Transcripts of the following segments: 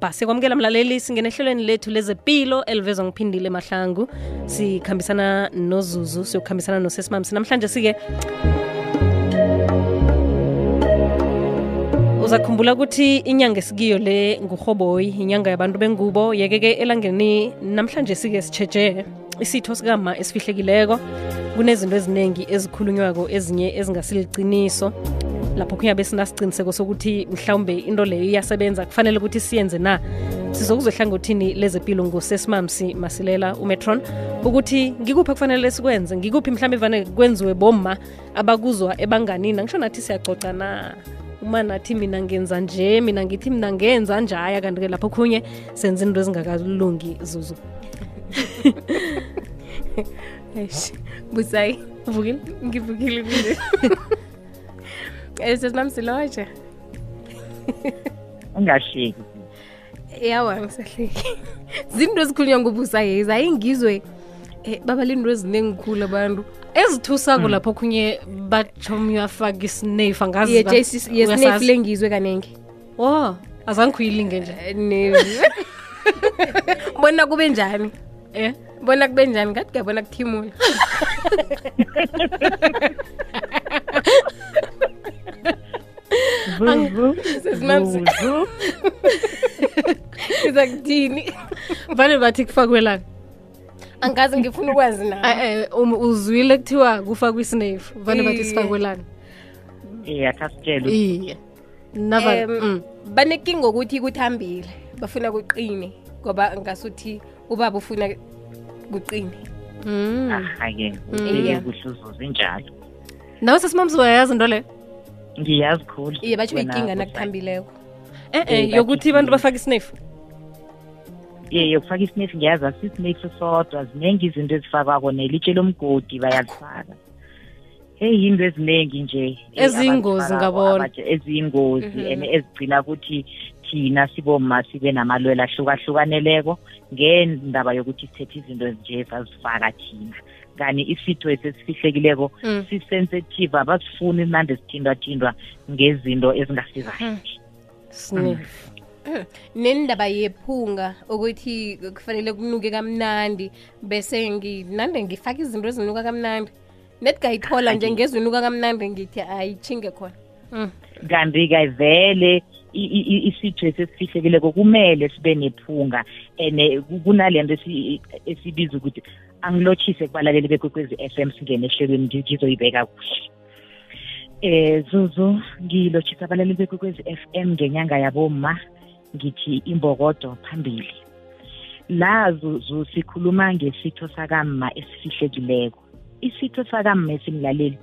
bhasi kwamukela mlaleli singena ehlelweni lethu lezepilo elivezwa ngiphindile mahlangu. Sikhambisana nozuzu siyokukhambisana nosesimamsi namhlanje sike uzakhumbula ukuthi inyanga esikiyo le nguhoboyi inyanga yabantu bengubo. Yeke-ke elangeni namhlanje sike sitsheje isitho sikama esifihlekileko. Kunezinto eziningi ezikhulunywako ezinye ezingasiliciniso lapho khunye sinasiqiniseko sokuthi mhlawumbe into leyo iyasebenza kufanele ukuthi siyenze na? Sizokuzwa ehlangothini lezempilo ngusesimamsi masilela umetron? Ukuthi ngikuphi kufanele sikwenze? Ngikuphi mhlawumbe vane kwenziwe bomma abakuzwa ebanganini angisho nathi siyacoca na? Uma nathi mina ngenza nje mina ngithi mina ngenza njaya kanti-ke lapho khunye senze into ezingakalungi zuzu. Busayi ngivukile kule sesimamsiloje ungasheki yawa ngisahleki zinto ezikhulunywa ngubusayi zayingizwe. Um babalinto eziningi khulu abantu. Ezithusako lapho khunye batsho myafaka isinefu angazi ba- yesinef uyasazi? lengizwe kanengi. Wo azange kuyilinge nje Ne- bona kube njani? Eh? Bona kube njani? Ngathi ngiyabona kuthimula zuzu Sesimamsi. zuzu iza kuthini vane bathi kufakwelana angazi ngifuna ukwazi na? Eh, um, uzwile kuthiwa kufakwa isinefu vane bathi Iye. sifakwelana eh akhasitshele iye. Nava Em, mm. banekinga ukuthi kuthambile bafuna kuqine ngoba ngasuthi ubaba ufuna kuqine. Mm. ahake Iye. kuhle uzuzu injalo. Nawe sesimamsi wayazi into leyo ngiyazi khulu iye batsho Busayi. nakuthambileko eh Eh, eh yokuthi abantu bafake isinefu ye yokufaka isinefu ngiyazi asisinefu sodwa ziningi izinto ezifakwako nelitshe lomgodi bayalifaka heyi yinto eziningi nje Eziyingozi ngabona. eziyingozi Mhm. and ezigcina ukuthi thina siboma sibe namalwelo ahlukahlukaneleko ngendaba yokuthi sithethe izinto ezinje sazifaka thina kani isitho esesifihlekileko Mm. sisensitive abasifuni nande sithindwathindwa ngezinto ezingasizayo sinefu nendaba yephunga ukuthi kufanele kunuke kamnandi bese nginande ngifake izinto ezinuka kamnandi. Net ngayithola nje ngezinuka kamnandi ngithi ayichinge khona. Mm. kanti-ke vele i- i- i- isitho esesifihlekileko kumele sibe nephunga and kunalento esi- esibiza ukuthi angilotshise kubalaleli bekwekwezi f m singene ehlelweni ngi- ngizoyibeka kuhle. Eh zuzu ngilotshisa abalaleli bekwekwezi f m ngenyanga yaboma ngithi imbokodo phambili. La zuzu sikhuluma ngesitho sakamma esifihlekileko. Isitho sakamma esimlaleli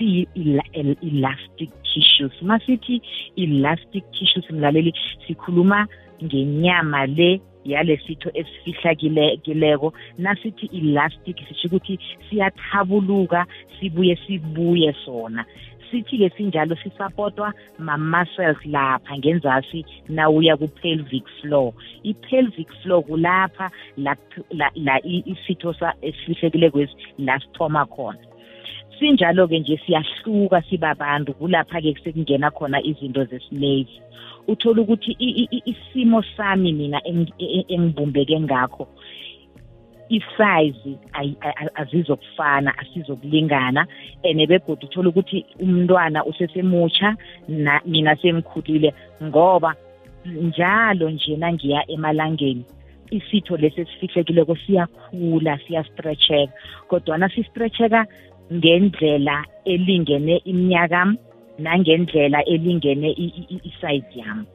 siyi-elastic tissues. Masithi elastic tissues mlaleli sikhuluma ngenyama le yalesitho esifihlakileko nasithi elastic sisho ukuthi siyathabuluka sibuye sibuye sona. Sithi-ke sinjalo sisapotwa ma-muscles lapha ngenzasi nawuya ku-pelvic floor. I-pelvic floor kulapha la, la, la i- isitho sa- esifihlekileko la sithoma khona. Sinjalo-ke nje siyahluka sibabantu kulapha-ke sekungena khona izinto zesinevi uthola ukuthi isimo sami mina eng- e- engibumbeke ngakho a- azizokufana asizokulingana and begodwa uthola ukuthi umntwana usesemutsha na mina sengikhulile ngoba njalo nje nangiya emalangeni isitho lesi esifihlekileko siyakhula siyastretcheka kodwana sistretcheka ngendlela elingene iminyaka nangendlela elingene isize yami.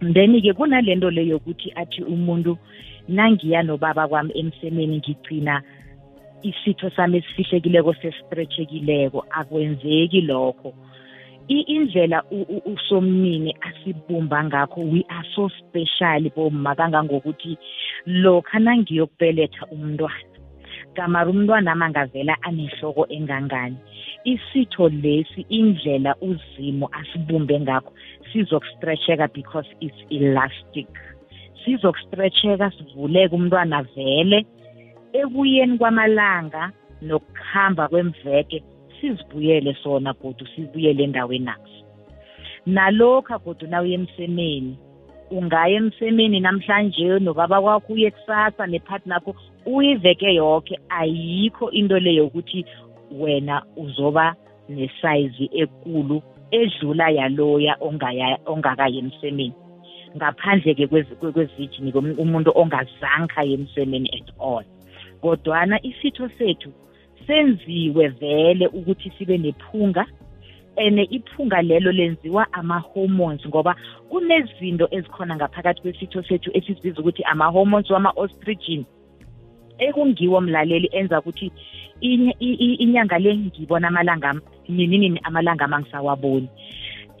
Then-ke kunalento leyo yokuthi athi umuntu nangiya nobaba kwami emsemeni ngigcina isitho sami esifihlekileko sesistretchekileko akwenzeki lokho. Indlela usomnini asibumba ngakho we are so special bomma kangangokuthi lokha nangiyokubeletha umntwana kamari umntwana amangavela anehloko engangani. Isitho lesi indlela uzimo asibumbe ngakho sizokustretcheka because it's elastic. Sizokustretcheka sivuleke umntwana vele. Ekuyeni kwamalanga nokuhamba kwemveke sizibuyele sona godu sibuyele endaweni naso. Nalokha godu nawuye emsemeni ungaya emsemeni namhlanje nobaba kwakho uye kusasa nepartner yakho uyiveke yonke ayikho into leyo ukuthi wena uzoba nesize ekulu edlula yaloya ongakayi emsemeni. Ngaphandle-ke kwezijini umuntu ongazange aye emsemeni at all. Kodwana isitho sethu senziwe vele ukuthi sibe nephunga and iphunga lelo lenziwa ama-hormones ngoba kunezinto ezikhona ngaphakathi kwesitho sethu esizibiza ukuthi ama-hormones wama-ostrigen ekungiwo mlaleli enza ukuthi inyanga le ngibona amalanga nini nini amalanga ami angisawaboni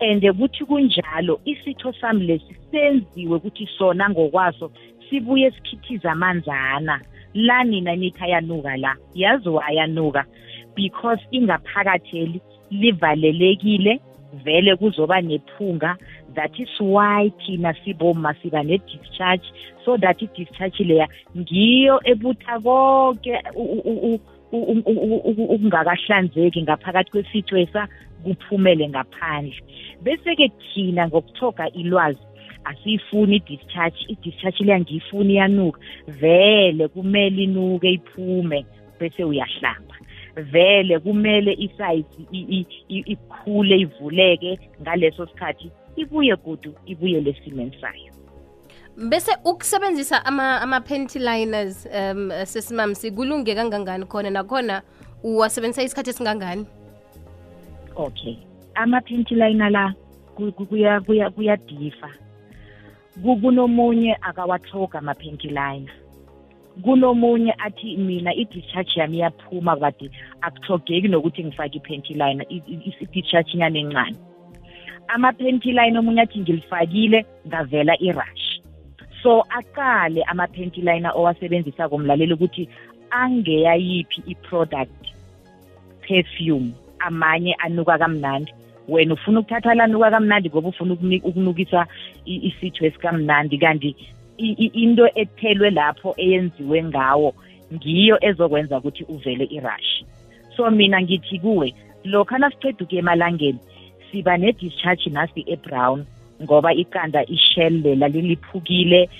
and kuthi kunjalo isitho sami lesi senziwe ukuthi sona ngokwaso sibuye sikhithiza amanzana. La nina nithi ayanuka la yaziwa ayanuka because ingaphakatheli livalelekile vele kuzoba nephunga that is why thina siboma siba ne-discharge so that i-discharge leya ngiyo ebutha konke ukungakahlanzeki ngaphakathi kwesithwesa kuphumele ngaphandle bese-ke thina ngokuthoga ilwazi asiyifuni i-discharge i-discharge leya ngiyifuni iyanuka vele kumele inuke iphume bese uyahlamba vele kumele isayizi ikhule ivuleke ngaleso sikhathi ibuye kudu ibuyele esimeni sayo. Bese ukusebenzisa ama-panty liners um sesimamsi kulunge kangangani khona? Nakhona uwasebenzisa isikhathi esingangani? Okay. Ama-panty liner la kuyadifa kunomunye akawathoga ama-panty liner. Kunomunye athi mina i-discharge yami iyaphuma kade akuthogeki nokuthi ngifake i-panty liner i-discharge inyane encane. Ama-panty line omunye athi ngilifakile ngavela i-rush. So aqale ama-panty liner owasebenzisa komlaleli ukuthi angeyayiphi i-product perfume amanye anuka kamnandi. Wena ufuna ukuthatha lanuka kamnandi ngoba ufuna ukunukisa isitho esikamnandi. Kanti into ethelwe lapho eyenziwe ngawo ngiyo ezokwenza ukuthi uvele irush. So mina ngithi kuwe lokha nasiqeda ukuya emalangeni siba ne-discharge nasi ebrown ngoba iqanda ishell lela liliphukile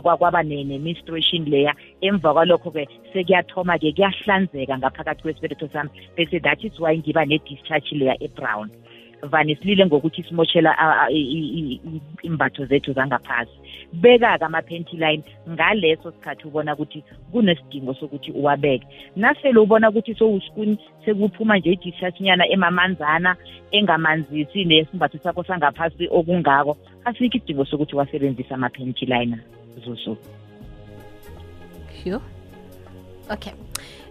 kwaba ne-menstruation layer. Emva kwalokho-ke sekuyathoma-ke kuyahlanzeka ngaphakathi kwesibeletho sami bese that is why ngiba ne-discharge layer ebrown. Vane silile ngokuthi simoshela imbatho zethu zangaphasi. Beka-ke ama-panty line ngaleso sikhathi ubona ukuthi kunesidingo sokuthi uwabeke. Nasele ubona ukuthi sowuspuni sekuphuma nje idishashinyana emamanzana engamanzisi nesimbatho sakho sangaphasi okungako asikho isidingo sokuthi wasebenzise ama-panty liner zusuku yo okay.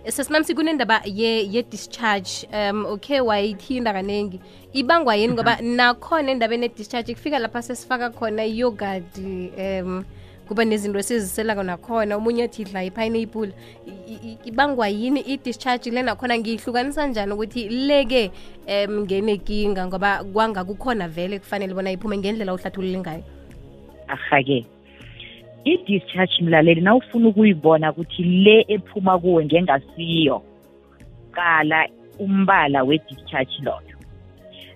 Sesimamsi kunendaba ye-discharge. Ye um okay wayithinda kaningi ibangwa yini? Ngoba nakhona endabeni ye-discharge kufika lapha sesifaka khona iyogurt um kuba nezinto esiziselako nakhona. Omunye athi idla i-pineapple. Ibangwa yini i-discharge? Le nakhona ngiyihlukanisa njani ukuthi leke um ngenekinga ngoba kwanga kukhona vele kufanele bona iphume ngendlela uhlathulule ngayo. Aha-ke. I-discharge mlaleli nawufuna ukuyibona ukuthi le ephuma kuwe ngengasiyo qala umbala we-discharge loyo.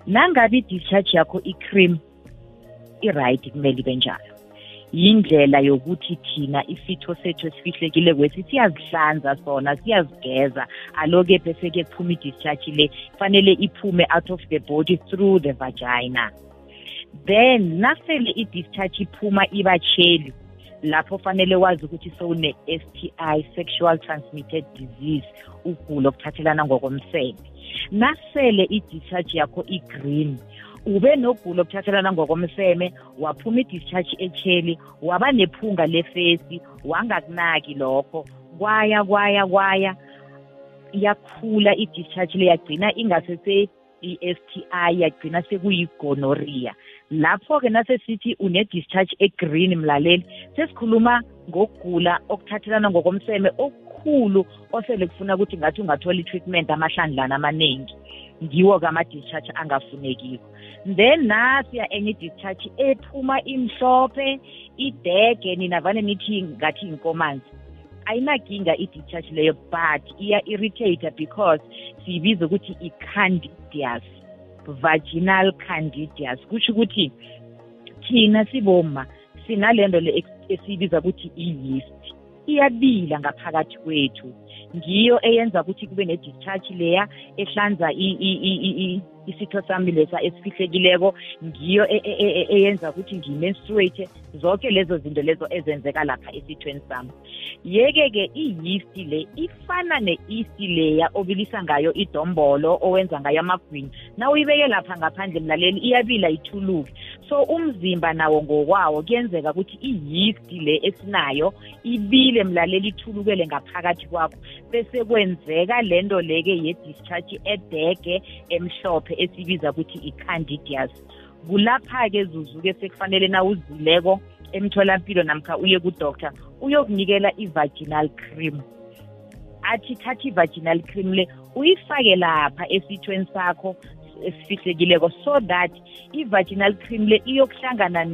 Nangabe i-discharge yakho i-cream i-right kumele ibe njalo. Yindlela yokuthi thina isitho sethu esifihlekile kwesi siyazihlanza sona siyazigeza. Aloke bese-ke kuphuma i-discharge le fanele iphume out of the body through the vagina. Then nasele i-discharge iphuma ibatsheli lapho fanele wazi ukuthi sowune-STI sexual transmitted disease ugulo okuthathelana ngokomseme. Nasele i-discharge yakho i-green ube nogulo okuthathelana ngokomseme waphuma i-discharge etsheli waba nephunga lefesi wangakunaki lokho. Kwaya kwaya kwaya yakhula i-discharge le yagcina ingasese i-STI yagcina sekuyigonorrhea. Lapho-ke nasesithi une-discharge egreen mlaleli sesikhuluma ngokugula okuthathelana ngokomseme okukhulu osele kufuna ukuthi ngathi ungathola i-treatment amahlandlana amaningi ngiwo-ke ama-discharge angafunekiko. Then nasiya enye i-discharge ephuma imhlophe idege nina vane nithi ngathi inkomanzi. Ayinakinga i-discharge leyo but iya-irritator because siyibiza ukuthi i-candidias vaginal candidias kusho ukuthi thina siboma sinalento le esiyibiza ukuthi i-yeast. Iyabila ngaphakathi kwethu. Ngiyo eyenza ukuthi kube ne-discharge leya ehlanza isitho sami lesa esifihlekileko ngiyo e, e, e, eyenza ukuthi ngimenstruate zonke lezo zinto lezo ezenzeka lapha esithweni sami. Yeke-ke i-yeast le ifana ne-yeast leya obilisa ngayo idombolo owenza ngayo amagwini na uyibeke lapha ngaphandle mlaleli iyabila ithuluke. So umzimba nawo ngokwawo kuyenzeka ukuthi i-yeast le esinayo ibile mlaleli ithulukele ngaphakathi kwakho. Bese kwenzeka lento leke ye-discharge edege emhlophe esibiza ukuthi i-candidias. Kulapha-ke zuzu-ke sekufanele na uzileko emtholampilo namkha uye kudoctor uyokunikela i-vaginal cream. Athi thatha i-vaginal cream le uyifake lapha esithweni sakho esifihlekileko so that i-vaginal cream le iyokuhlangana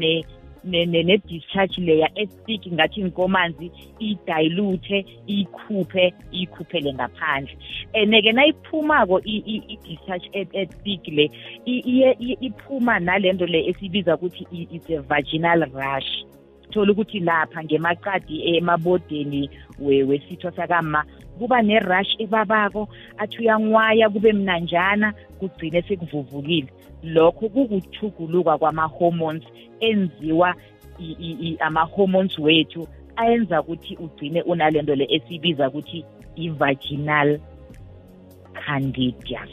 ne-discharge layer estik ngathi inkomanzi iyidilute iyikhuphe iyikhuphele ngaphandle. And-ke nayiphumako i-discharge estik le iphuma nalento le esibiza ukuthi it's a vaginal rush thola ukuthi lapha ngemaqadi emabodeni wesitho sakama kuba ne-rush ebabako athi uyanwaya kube mnanjana kugcine sekuvuvukile. Lokho kukuthuguluka kwama-hormones enziwa ama-hormones wethu ayenza ukuthi ugcine unalento le esibiza ukuthi i-vaginal candidias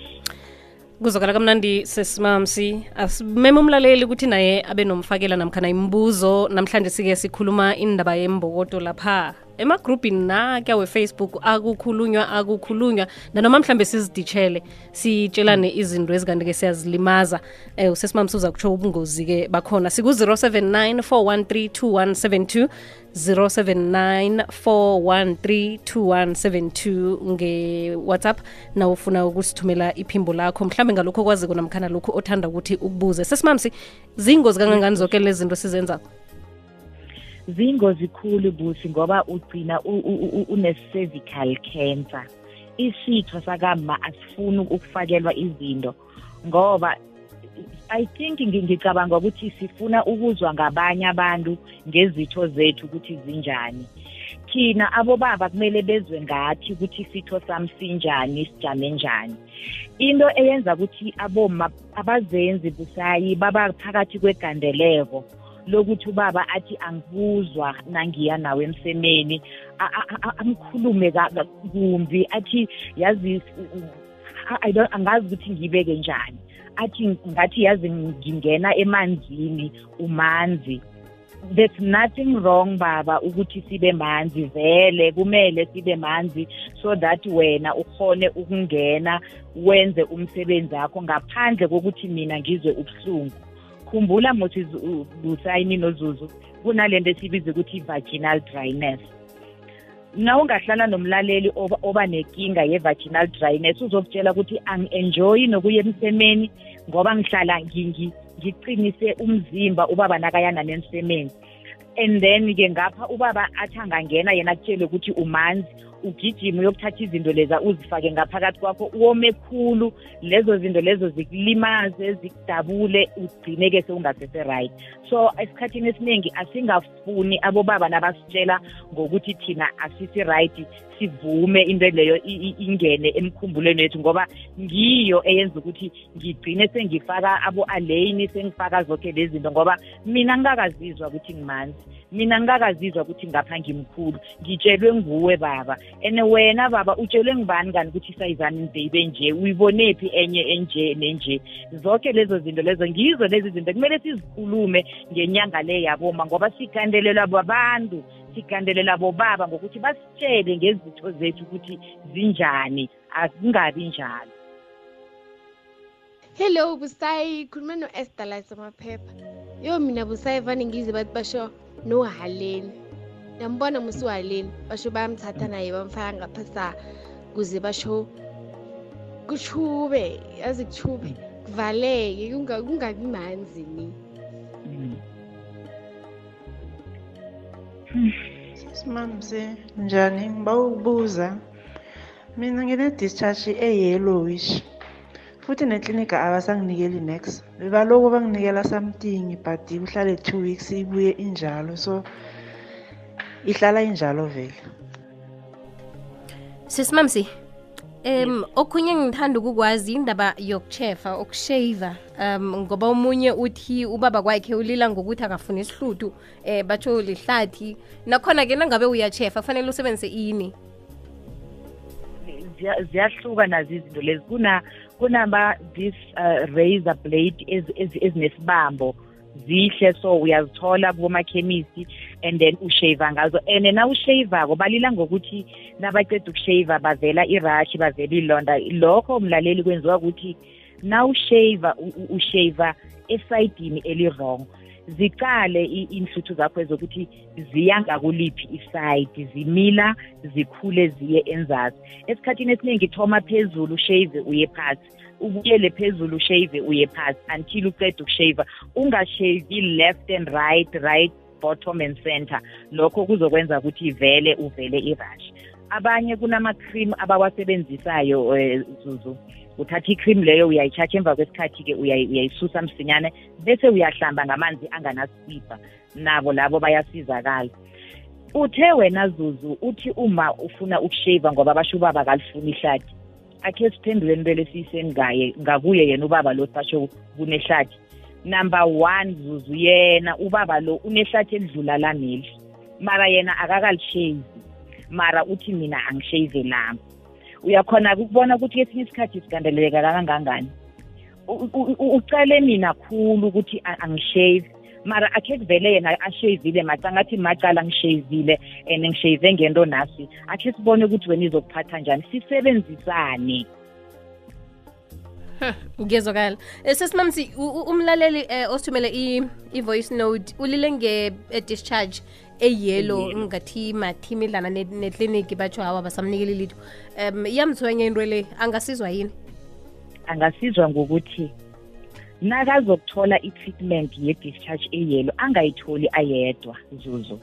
kuzokala kamnandi sesimamsi asimeme umlaleli ukuthi naye abe nomfakela namkhana imibuzo namhlanje sike sikhuluma indaba yembokodo lapha. Emagrubhini nakya wefacebook akukhulunywa akukhulunywa. Nanoma mhlambe siziditshele sitshelane izinto ezikanti-ke siyazilimaza. Um usesimamsi uza kutsho ubungozi-ke bakhona. Siku-079 413 2172 079 413 2172 nge-whatsapp. Na ufuna ukusithumela iphimbo lakho mhlambe ngalokho okwazi namkhana lokhu othanda ukuthi ukubuze. Sesimamsi zingozi kangangani zonke lezi zinto sizenzako zingozi khulu busi ngoba ugcina une-cervical cancer. Isitho sakama asifuni ukufakelwa izinto ngoba i think ngicabanga ukuthi sifuna ukuzwa ngabanye abantu ngezitho zethu ukuthi zinjani. Thina abobaba kumele bezwe ngathi ukuthi isitho sami sinjani sijame njani. Into eyenza ukuthi aboma abazenzi busayi baba phakathi kwegandeleko. Lokuthi ubaba athi angibuzwa nangiya nawe emsemeni. Amkhulume kumbi athi yazi I don't angazi ukuthi ngibeke njani. Athi ngathi yazi ngingena emanzini umanzi. There's nothing wrong baba ukuthi sibe manzi vele kumele sibe manzi so that wena ukhone ukungena wenze umsebenzi wakho ngaphandle kokuthi mina ngizwe ubuhlungu. Khumbula mothi busayini nozuzu kunalento esibiza ukuthi i-vaginal dryness. Na ungahlala nomlaleli oba, oba nenkinga ye-vaginal dryness uzokutshela ukuthi angi-enjoyi nokuya emsemeni ngoba ngihlala ngiqinise umzimba ubaba nakayana nemsemeni. And then-ke ngapha ubaba athi angangena yena kutshele ukuthi umanzi ugijima uyokuthatha izinto leza uzifake ngaphakathi kwakho wome khulu. Lezo zinto lezo zikulimaze zikudabule ugcine-ke sewungasese-right so esikhathini esiningi asingafuni abobaba nabasitshela ngokuthi thina asisi-right sivume into leyo ingene emkhumbulweni wethu ngoba ngiyo eyenza ukuthi ngigcine sengifaka abo-alane sengifaka zonke lezi zinto ngoba mina ngingakazizwa ukuthi ngimanzi. Mina ngingakazizwa ukuthi ngapha ngimkhulu ngitshelwe nguwe baba. And wena baba utshelwe ngibani kani ukuthi isayizani baby nje? Uyibonephi enye enje nenje? Zonke lezo zinto lezo ngizo lezi zinto kumele sizikhulume ngenyanga le yaboma ngoba sigandelelwa babantu sigandelela bobaba ngokuthi basitshele ngezitho zethu ukuthi zinjani akungabi njalo. Hello busayi khuluma no-esther lasemaphepha yo mina busayi vane ngize bathi basho nohaleni yambona musi uhaleni basho bayamthatha naye bamfaka ngaphasa kuze basho kuchube yazi kuchube kuvaleke kungabi manzi ni. Simamse njani? Ngiba ukubuza mina ngine discharge eyellowish. Futhi neklinika abasanginikeli nex. Bebaloku banginikela something but kuhlale two weeks ibuye injalo. So ihlala injalo vele. Sisimamsi um okhunye ngithanda ukukwazi indaba yokuchefa ukushava um ngoba omunye uthi ubaba kwakhe ulila ngokuthi akafuni isihlutu um batsho lihlathi. Nakhona-ke nangabe uyachefa kufanele usebenzise ini? Ziya- ziyahluka nazo izinto lezi. Kuna kunama this uh, razor blade ezi- ezi- ezinesibambo zihle. So uyazithola kubomakhemisi and then ushave ngazo. And na ushavako balila ngokuthi nabaqeda ukushave bavela irashi bavela ilonda. Lokho mlaleli kwenziwa ukuthi na ushave ushave esayidini eli-wrong. Ziqale i- inhluthu zakho ezokuthi ziya ngakuliphi isayidi zimila zikhule ziye enzasi. Esikhathini esiningi thoma phezulu ushave uye phasi. Ubuyele phezulu ushave uye phasi until uqeda ukushava ungashavi left and right right bottom and center. Lokho kuzokwenza ukuthi vele uvele irash abanye kunama-cream abawasebenzisayo um zuzu. Uthatha i-cream leyo uyayi-charge emva kwesikhathi-ke uyayi- uyayisusa msinyane bese uyahlamba ngamanzi anganasibha nabo labo bayasizakala. Uthe wena zuzu uthi uma ufuna ukushava ngoba basho ubaba kalifuni ihlathi akhe siphenduleni bele siyiseni ngaye ngakuye yena ubaba lo sasho kunehlathi. Number one zuzu yena ubaba lo unehlathi elidlula lameli mara yena akakalishavi. Mara uthi mina angishave lami uyakhona ukubona ukuthi kesinye isikhathi sigandeleleka kangangani? U- u- u- ucale mina khulu ukuthi a- angishave. Mara akhe kuvele yena ashavile macangathi macala ngishavile and ngishave ngento nasi. Akhe sibone ukuthi wena izokuphatha njani. Sisebenzisane. Ngiyezwakala um sesimamsi u- u- umlaleli um osithumele i- i-voice note ulile nge-discharge eyelo ngathi mathimidlana ne- nekliniki batsho hawa basamnikeli litho. Um iyamthwenya into le angasizwa yini? Angasizwa ngokuthi nakazokuthola i-treatment ye-discharge eyelo angayitholi ayedwa zuzu.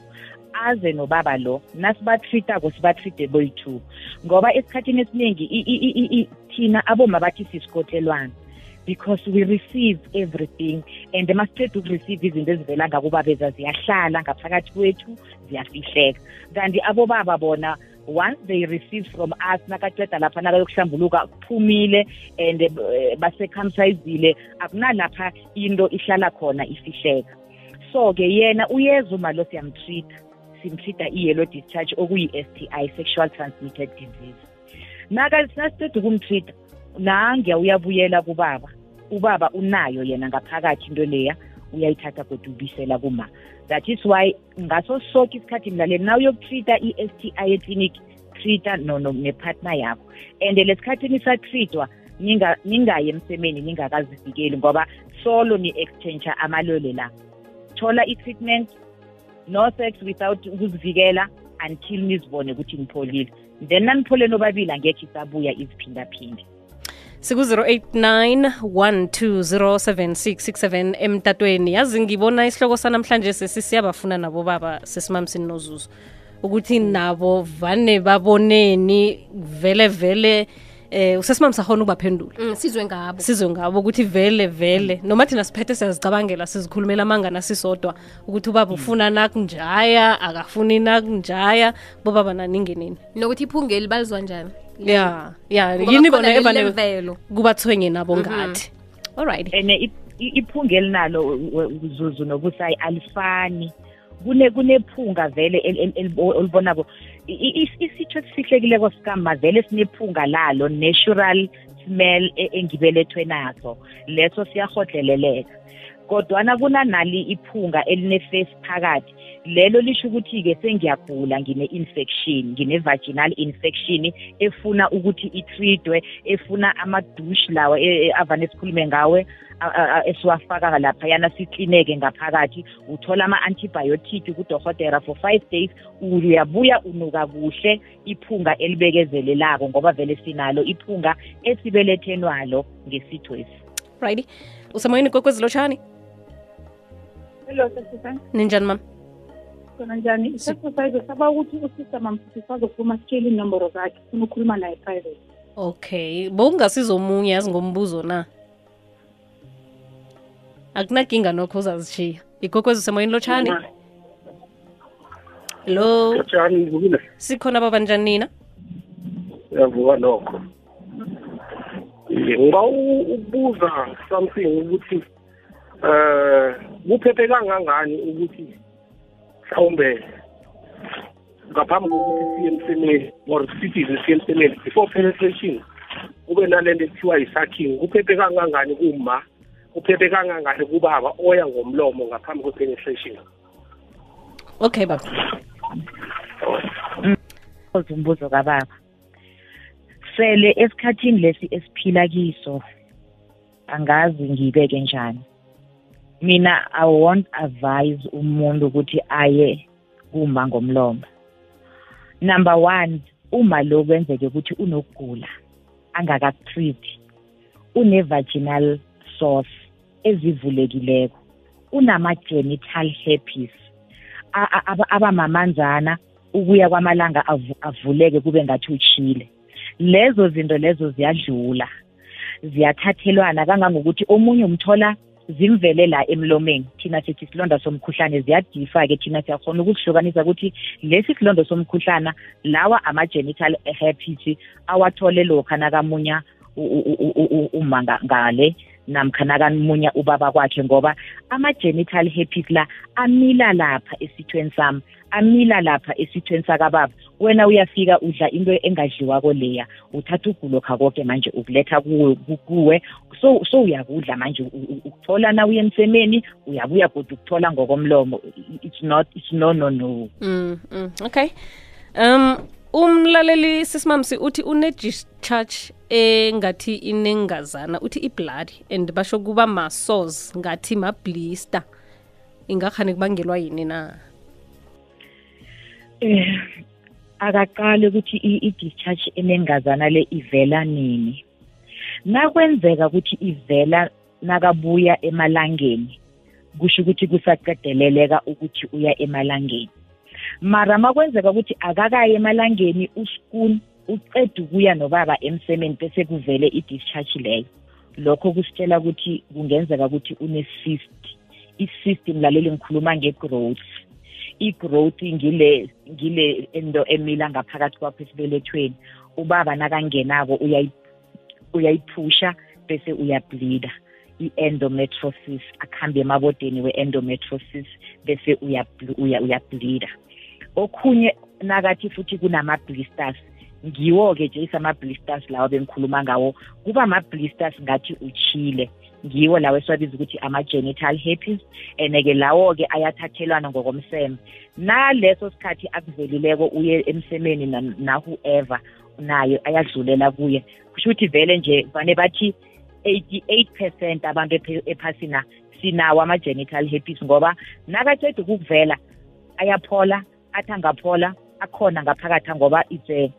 Aze nobaba lo nasibatrithako sibatride boyi-two ngoba esikhathini esiningi i- i- i- i- i- thina aboma bathi sisikotelwana because we receive everything. And masiceda ukureceive izinto ezivela ngakubabeza ziyahlala ngaphakathi kwethu ziyafihleka. Kanti abobaba bona once they receive from us nakaceda lapha nakayokuhlambuluka kuphumile and eh, basekamsayizile akunalapha into ihlala khona ifihleka. So-ke yena uyeza uma lo siyamtreat simtreata i-yellow discharge okuyi-s t i sexual transmitted disease. Nakasiceda ukumtreata nangiya uyabuyela kubaba. Ubaba unayo yena ngaphakathi into leya uyayithatha kodwa ubisela kuma. That is why ngaso soke isikhathi mlaleli na uyokutreata i-s t i eclinic treata no, no, nepartner yakho. And lesikhathini satreatwa ninga- ningayi emsemeni ningakazivikeli ngoba solo ni-exchange amalwele la. Thola i-treatment no sex without ukuzivikela until nizibone ukuthi nipholile then naniphole nobabili angekhe isabuya iziphindaphinde siku-089 1207667 emtatweni. Yazi ngibona isihloko sanamhlanje sesisiyabafuna nabo baba sesimamsini nozuzu ukuthi nabo vane baboneni vele vele eh usesimami sahona ukubaphendula. Mm, sizwe ngabo. Sizwe ngabo ukuthi vele vele. Noma thina siphethe siyazicabangela sizikhulumela amangana sisodwa ukuthi ubaba ufuna nakunjaya akafuni nakunjaya bobaba naningenini nokuthi iphungeli balizwa njani? Ya ya Ngoba yini khona bona leli evane lemvelo. kubathwenye nabo ngathi. Alright i- iphunga elinalo we- zuzu nobusayi alifani. Kune kunephunga vele olibonako. Isitho esifihlekileko sikama vele sinephunga lalo natural smell e- engibelethwe naso. Leso siyahodleleleka kodwana kunanali iphunga eline-face phakathi. Lelo lisho ukuthi-ke sengiyagula ngine-infection ngine-vaginal infection efuna ukuthi itreatwe efuna amadush lawa e- e- avane sikhulume ngawe esiwafaka laphayana siklineke ngaphakathi. Uthola ama-antibiotic kudorhotera for five days uyabuya unuka kuhle iphunga elibekezelelako ngoba vele sinalo iphunga esibelethenwalo ngesithwesi righty. Usemoyeni kokwezi lotshani. Hello ninjani mama khona njani? Isexercise saba ukuthi usista mamsisi sazokhuluma sitshele inomboro zakhe funa ukukhuluma naye private. Okay. Bowungasiza omunye yazi ngombuzo na? Akunakinga nokho uzazishiya. Ikhokhwezi usemoyeni lotshani hello? Sikhona baba sikhona babanjani nina? Yavuka nokho. Ngiba ukubuza something ukuthi eh kuphephe kangangani ukuthi mhlawumbe ngaphambi kokuthi siye emsemeni or sithi siye emsemeni before penetration kube nalento ekuthiwa yi-sucking kuphephe kangangani kuma kuphephe kangangani kubaba oya ngomlomo ngaphambi kwe-penetration okay baba umbuzo kababa. Sele esikhathini lesi esiphila kiso angazi ngibeke njani. Mina I won't advise umuntu ukuthi aye kuma ngomlomo. Number 1 uma lo kwenzeke ukuthi unokugula angakatreat une vaginal source ezivulekileko. Unama genital herpes abamamanzana ukuya kwamalanga avu- avuleke kube ngathi uchile lezo zinto lezo ziyadlula. Ziyathathelwana kangangokuthi omunye umthola zimvele la emlomeni. Thina sithi isilonda somkhuhlane ziyadifa-ke thina siyakhona ukusihlukanisa ukuthi lesi silondo somkhuhlana lawa ama-genital herpes awathole lokha nakamunya u- u- u- u- u- uma nga- ngale. Namkha nakamunya ubaba kwakhe ngoba ama-genital herpes la amila lapha esithweni sami amila lapha esithweni sakababa. Wena uyafika udla into engadliwako leya uthatha ugulokha konke manje ukuletha kuwe so so uyakudla manje ukuthola na uye emsemeni uyabuya kodwa ukuthola ngokomlomo. It's not it's no no no. Mm, mm, okay. Um umlaleli sisimamsi uthi une-discharge engathi inengazana uthi i-blood and basho kuba ma-sores ngathi ma-blister. Ingakhani kubangelwa yini na? Eh akaqale ukuthi i-discharge enengazana le ivela nini. Nakwenzeka ukuthi ivela nakabuya emalangeni kusho ukuthi kusaqedeleleka ukuthi uya emalangeni. Mara makwenzeka ukuthi akakayi emalangeni uskun uceda ukuya nobaba emsemeni bese kuvele i-discharge leyo. Lokho kusitshela ukuthi kungenzeka ukuthi une-cyst. I-cyst mlaleli ngikhuluma nge-growth. I-growth ngile ngile ento emila ngaphakathi kwakho esibelethweni ubaba nakangenako uyayi- uyayiphusha bese uyableeda i-endometriosis akuhambe emabodeni we-endometriosis bese uyabl- uya- uyableeda okhunye nakathi futhi kunama-blisters. Ngiwo-ke nje isama-blisters lawo bengikhuluma ngawo. Kuba ama-blisters ngathi uchile ngiwo lawo esiwabiza ukuthi ama-genital herpes and-ke lawo-ke ayathathelwana ngokomseme. Naleso sikhathi akuvelileko uye emsemeni na- na-whoever nayo ayadlulela kuye. Kusho ukuthi vele nje vane bathi 88 percent abantu ephe- ephasina sinawo ama-genital herpes ngoba nakaceda ukuvela ayaphola athi angaphola akhona ngaphakathi ngoba it's a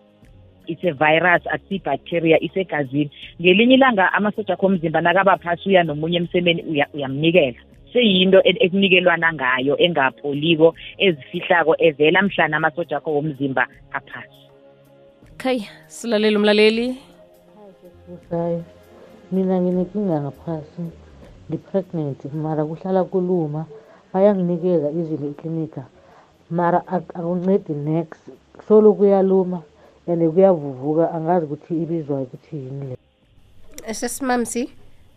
it's a virus akusi-bacteria isegazini ngelinye ilanga amasoja akho omzimba nakaba phasi uya nomunye emsemeni uya- uyamnikela seyinto e- ekunikelwana ngayo engapholiko ezifihlako evela mhlana amasoja akho womzimba aphasi okay silaleli umlaleli. Mina nginenkinga ngaphasi. Ndi-pregnant mara kuhlala kuluma. Bayanginikeza izinto eklinika. Mara ak- akuncedi next. Solo kuyaluma and kuyavuvuka. Angazi ukuthi ibizwa ukuthi yini le. sesimamsi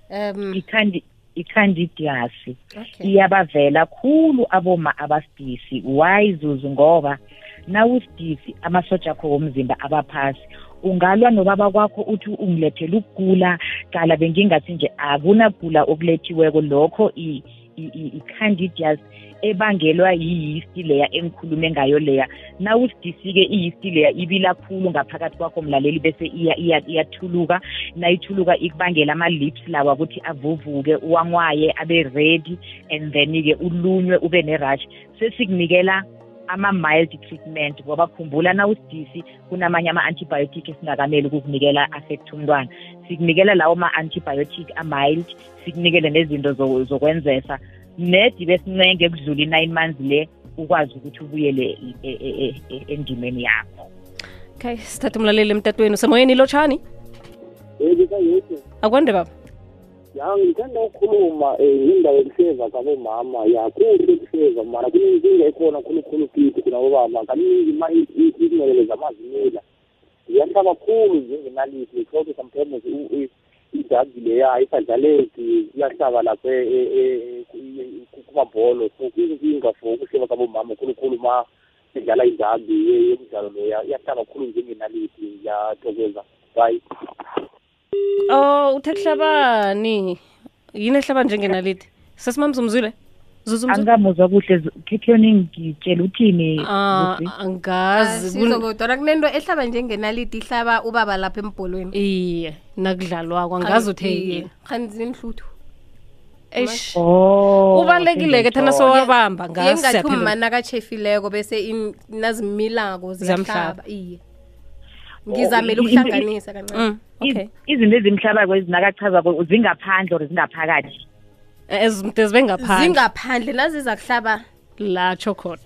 um ikhandi i-candidias okay. Iyabavela khulu aboma abasidisi why zuzu? Ngoba nawusidisi amasoja akho womzimba abaphasi. Ungalwa nobaba kwakho uthi ungilethela ukugula qala bengingathi nje akunagula okulethiweko lokho i-candidias ebangelwa yi-yeast leya engikhulume ngayo leya. Nawusidisi-ke i-yeast leya ibila khulu ngaphakathi kwakho mlaleli bese iya- iya- iyathuluka. Nayithuluka ikubangela ama-lips lawa ukuthi avuvuke uwanwaye abe ready and then-ke ulunywe ube ne-rush. Sesikunikela ama-mild treatment ngoba khumbula nawusidisi kunamanye ama-antibiotic esingakamele ukukunikela affect umntwana. Sikunikela lawo ma-antibiotic a-mild sikunikele nezinto zo- zokwenzesa. Nedi besincenge kudlula i-nine months le ukwazi ukuthi ubuyele e- e- e- e- endimeni yakho. Okay sithathe umlaleli emtatweni. Usemoyeni lotshani ngibisa yethu akwande baba. yangitenda ukukhuluma um eh, indawo yokuseva kabomama. Yakuri ukuseva mara kuninkinga ikhona khulukhulu kithi kunabobaba. Kaningi ma izinelelo zamazimila ziyanhla khulu njengenalithi because sometimes ijazi leya isadlaleki iyahlaba lapho e- e- e- kumabholo so inkinga for ukuseva kabomama khulukhulu ma sidlala ijazi yemidlalo leya. Iyahlaba khulu njengenalithi yathokoza bye. Oh uthe kuhlabani yini ehlaba njengenaliti sesimamzumzwile zuzumzwe angamuzwa kuhle. Khikhoni ngitshela uthini? Ah, angazi. Sizokudora kunento ehlaba njengenaliti ihlaba ubaba lapha embholweni. Iye nakudlalwako angazi uthe yini. khani zinhluthu eish. Oh ubalulekile-ke thana sowabamba ngazi yengathi umma nakatshefileko bese nazimilako ziyahlaba. Iye. Ngizamele i- ukuhlanganisa kancane. Mm, okay. Iz- izinto ezimhlabako ezinakachaza zingaphandle or zingaphakathi ezimde zibe ngaphandle zingaphandle naziza kuhlaba. Latsho khona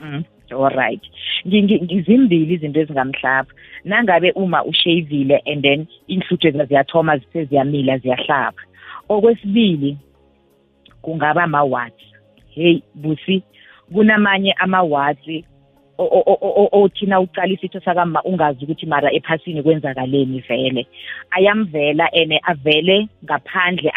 Mm, alright Ngi- ngi- ngi- zimbili izinto ezingamhlaba. Nangabe uma ushavile and then inhluthu ziyathoma seziyamila ziyahlaba. Okwesibili kungaba ama-wards. Hey busi kunamanye o- othina ucala isitho sakama ungazi ukuthi mara ephasini kwenzakaleni vele. Ayamvela and avele ngaphandle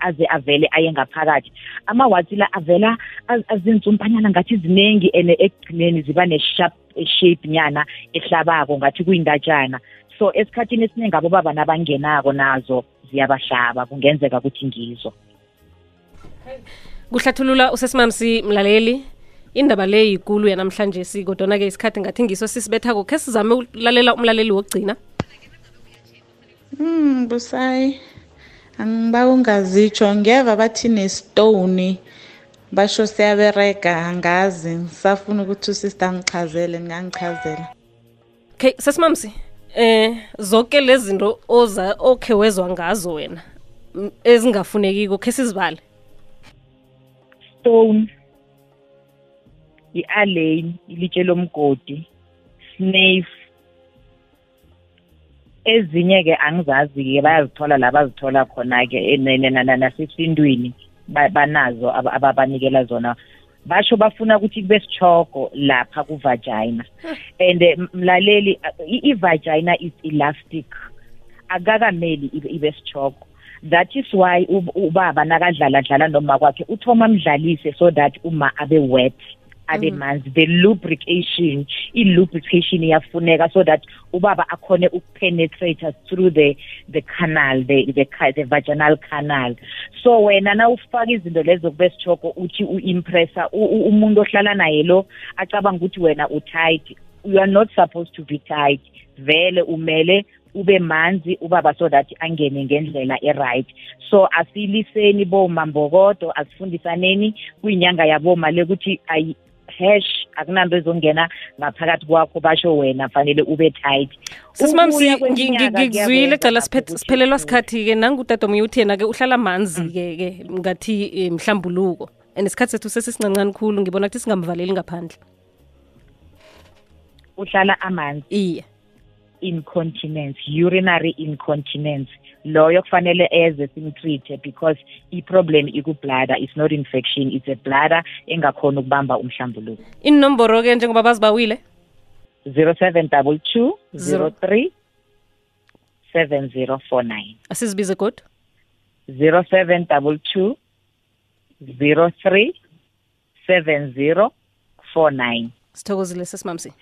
aze avele aye ngaphakathi. Ama-wards la avela az- azinsumpanyana ngathi ziningi and ekugcineni ziba ne-sharp shape nyana ehlabako ngathi kuyindatshana so esikhathini esiningi abobaba nabangenako nazo ziyabahlaba kungenzeka ukuthi ngizo. Kuhlathulula usesimamsi mlaleli. Indaba le yikulu yanamhlanje sikodwana-ke isikhathi ngathi ngiso sisibethako khe sizame ukulalela umlaleli wokugcina Hmm, busayi. Angiba ungazitsho ngiyeva bathi nestone basho siyaberega angazi ngisafuna ukuthi usister angichazele ngingangichazela. okay sesimamsi eh zonke lezi zinto oza okhe wezwa ngazo wena m- ezingafunekiko khe sizibale stone i-alane ilitshe lomgodi snake ezinye-ke angizazi-ke bayazithola la bazithola khona-ke nasesintwini ba- banazo aba- ababanikela zona. Basho bafuna ukuthi kube sichogo lapha kuvagina. And eh, mlaleli i- ivagina is elastic. Akakameli ibe sichogo that is why ub- ubaba nakadlala dlala noma kwakhe uthoma mdlalise so that uma abe wet abe manzi the lubrication i-lubrication iyafuneka so that ubaba akhone ukupenetrate through the the canal the the, ca- the vaginal canal. So wena na ufaka izinto lezo kube sichoko uthi u-impressa u- u- umuntu ohlala naye lo acabanga ukuthi wena u-tight. You are not supposed to be tight. Vele umele ube manzi ubaba so that angene ngendlela e-right. So asiliseni bomambokodo asifundisaneni. Kuyinyanga yaboma lekuthi ayi hash akunanto ezongena ngaphakathi kwakho basho wena fanele ube tight. Kweminyaka ngikuzwile cala siphelelwa sikhathi-ke. Nangutadomoye uthena-ke uhlala manzi-ke ke ngathi eh, mhlambuluko. And isikhathi sethu sesisincane khulu ngibona ukuthi singamvaleli ngaphandle. Uhlala amanzi. Iye. Incontinence urinary incontinence. Loyo kufanele eze simtreat because i-problem ikubladder is not infection it's a bladder engakhona ukubamba umhlambuluko. Inomboro-ke njengoba bazibawile? 0722 03 7049 asizibize kodwa 0722 03 7049 sithokozile sesimamsi.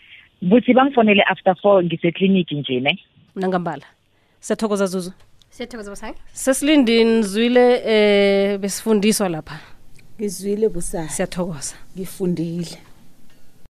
Buthi bangifonele after four ngisekliniki nje ne? Nangambala. Siyathokoza zuzu. Siyathokoza basayi sesilindi nizwile eh besifundiswa lapha. Ngizwile busayi siyathokoza. Ngifundile.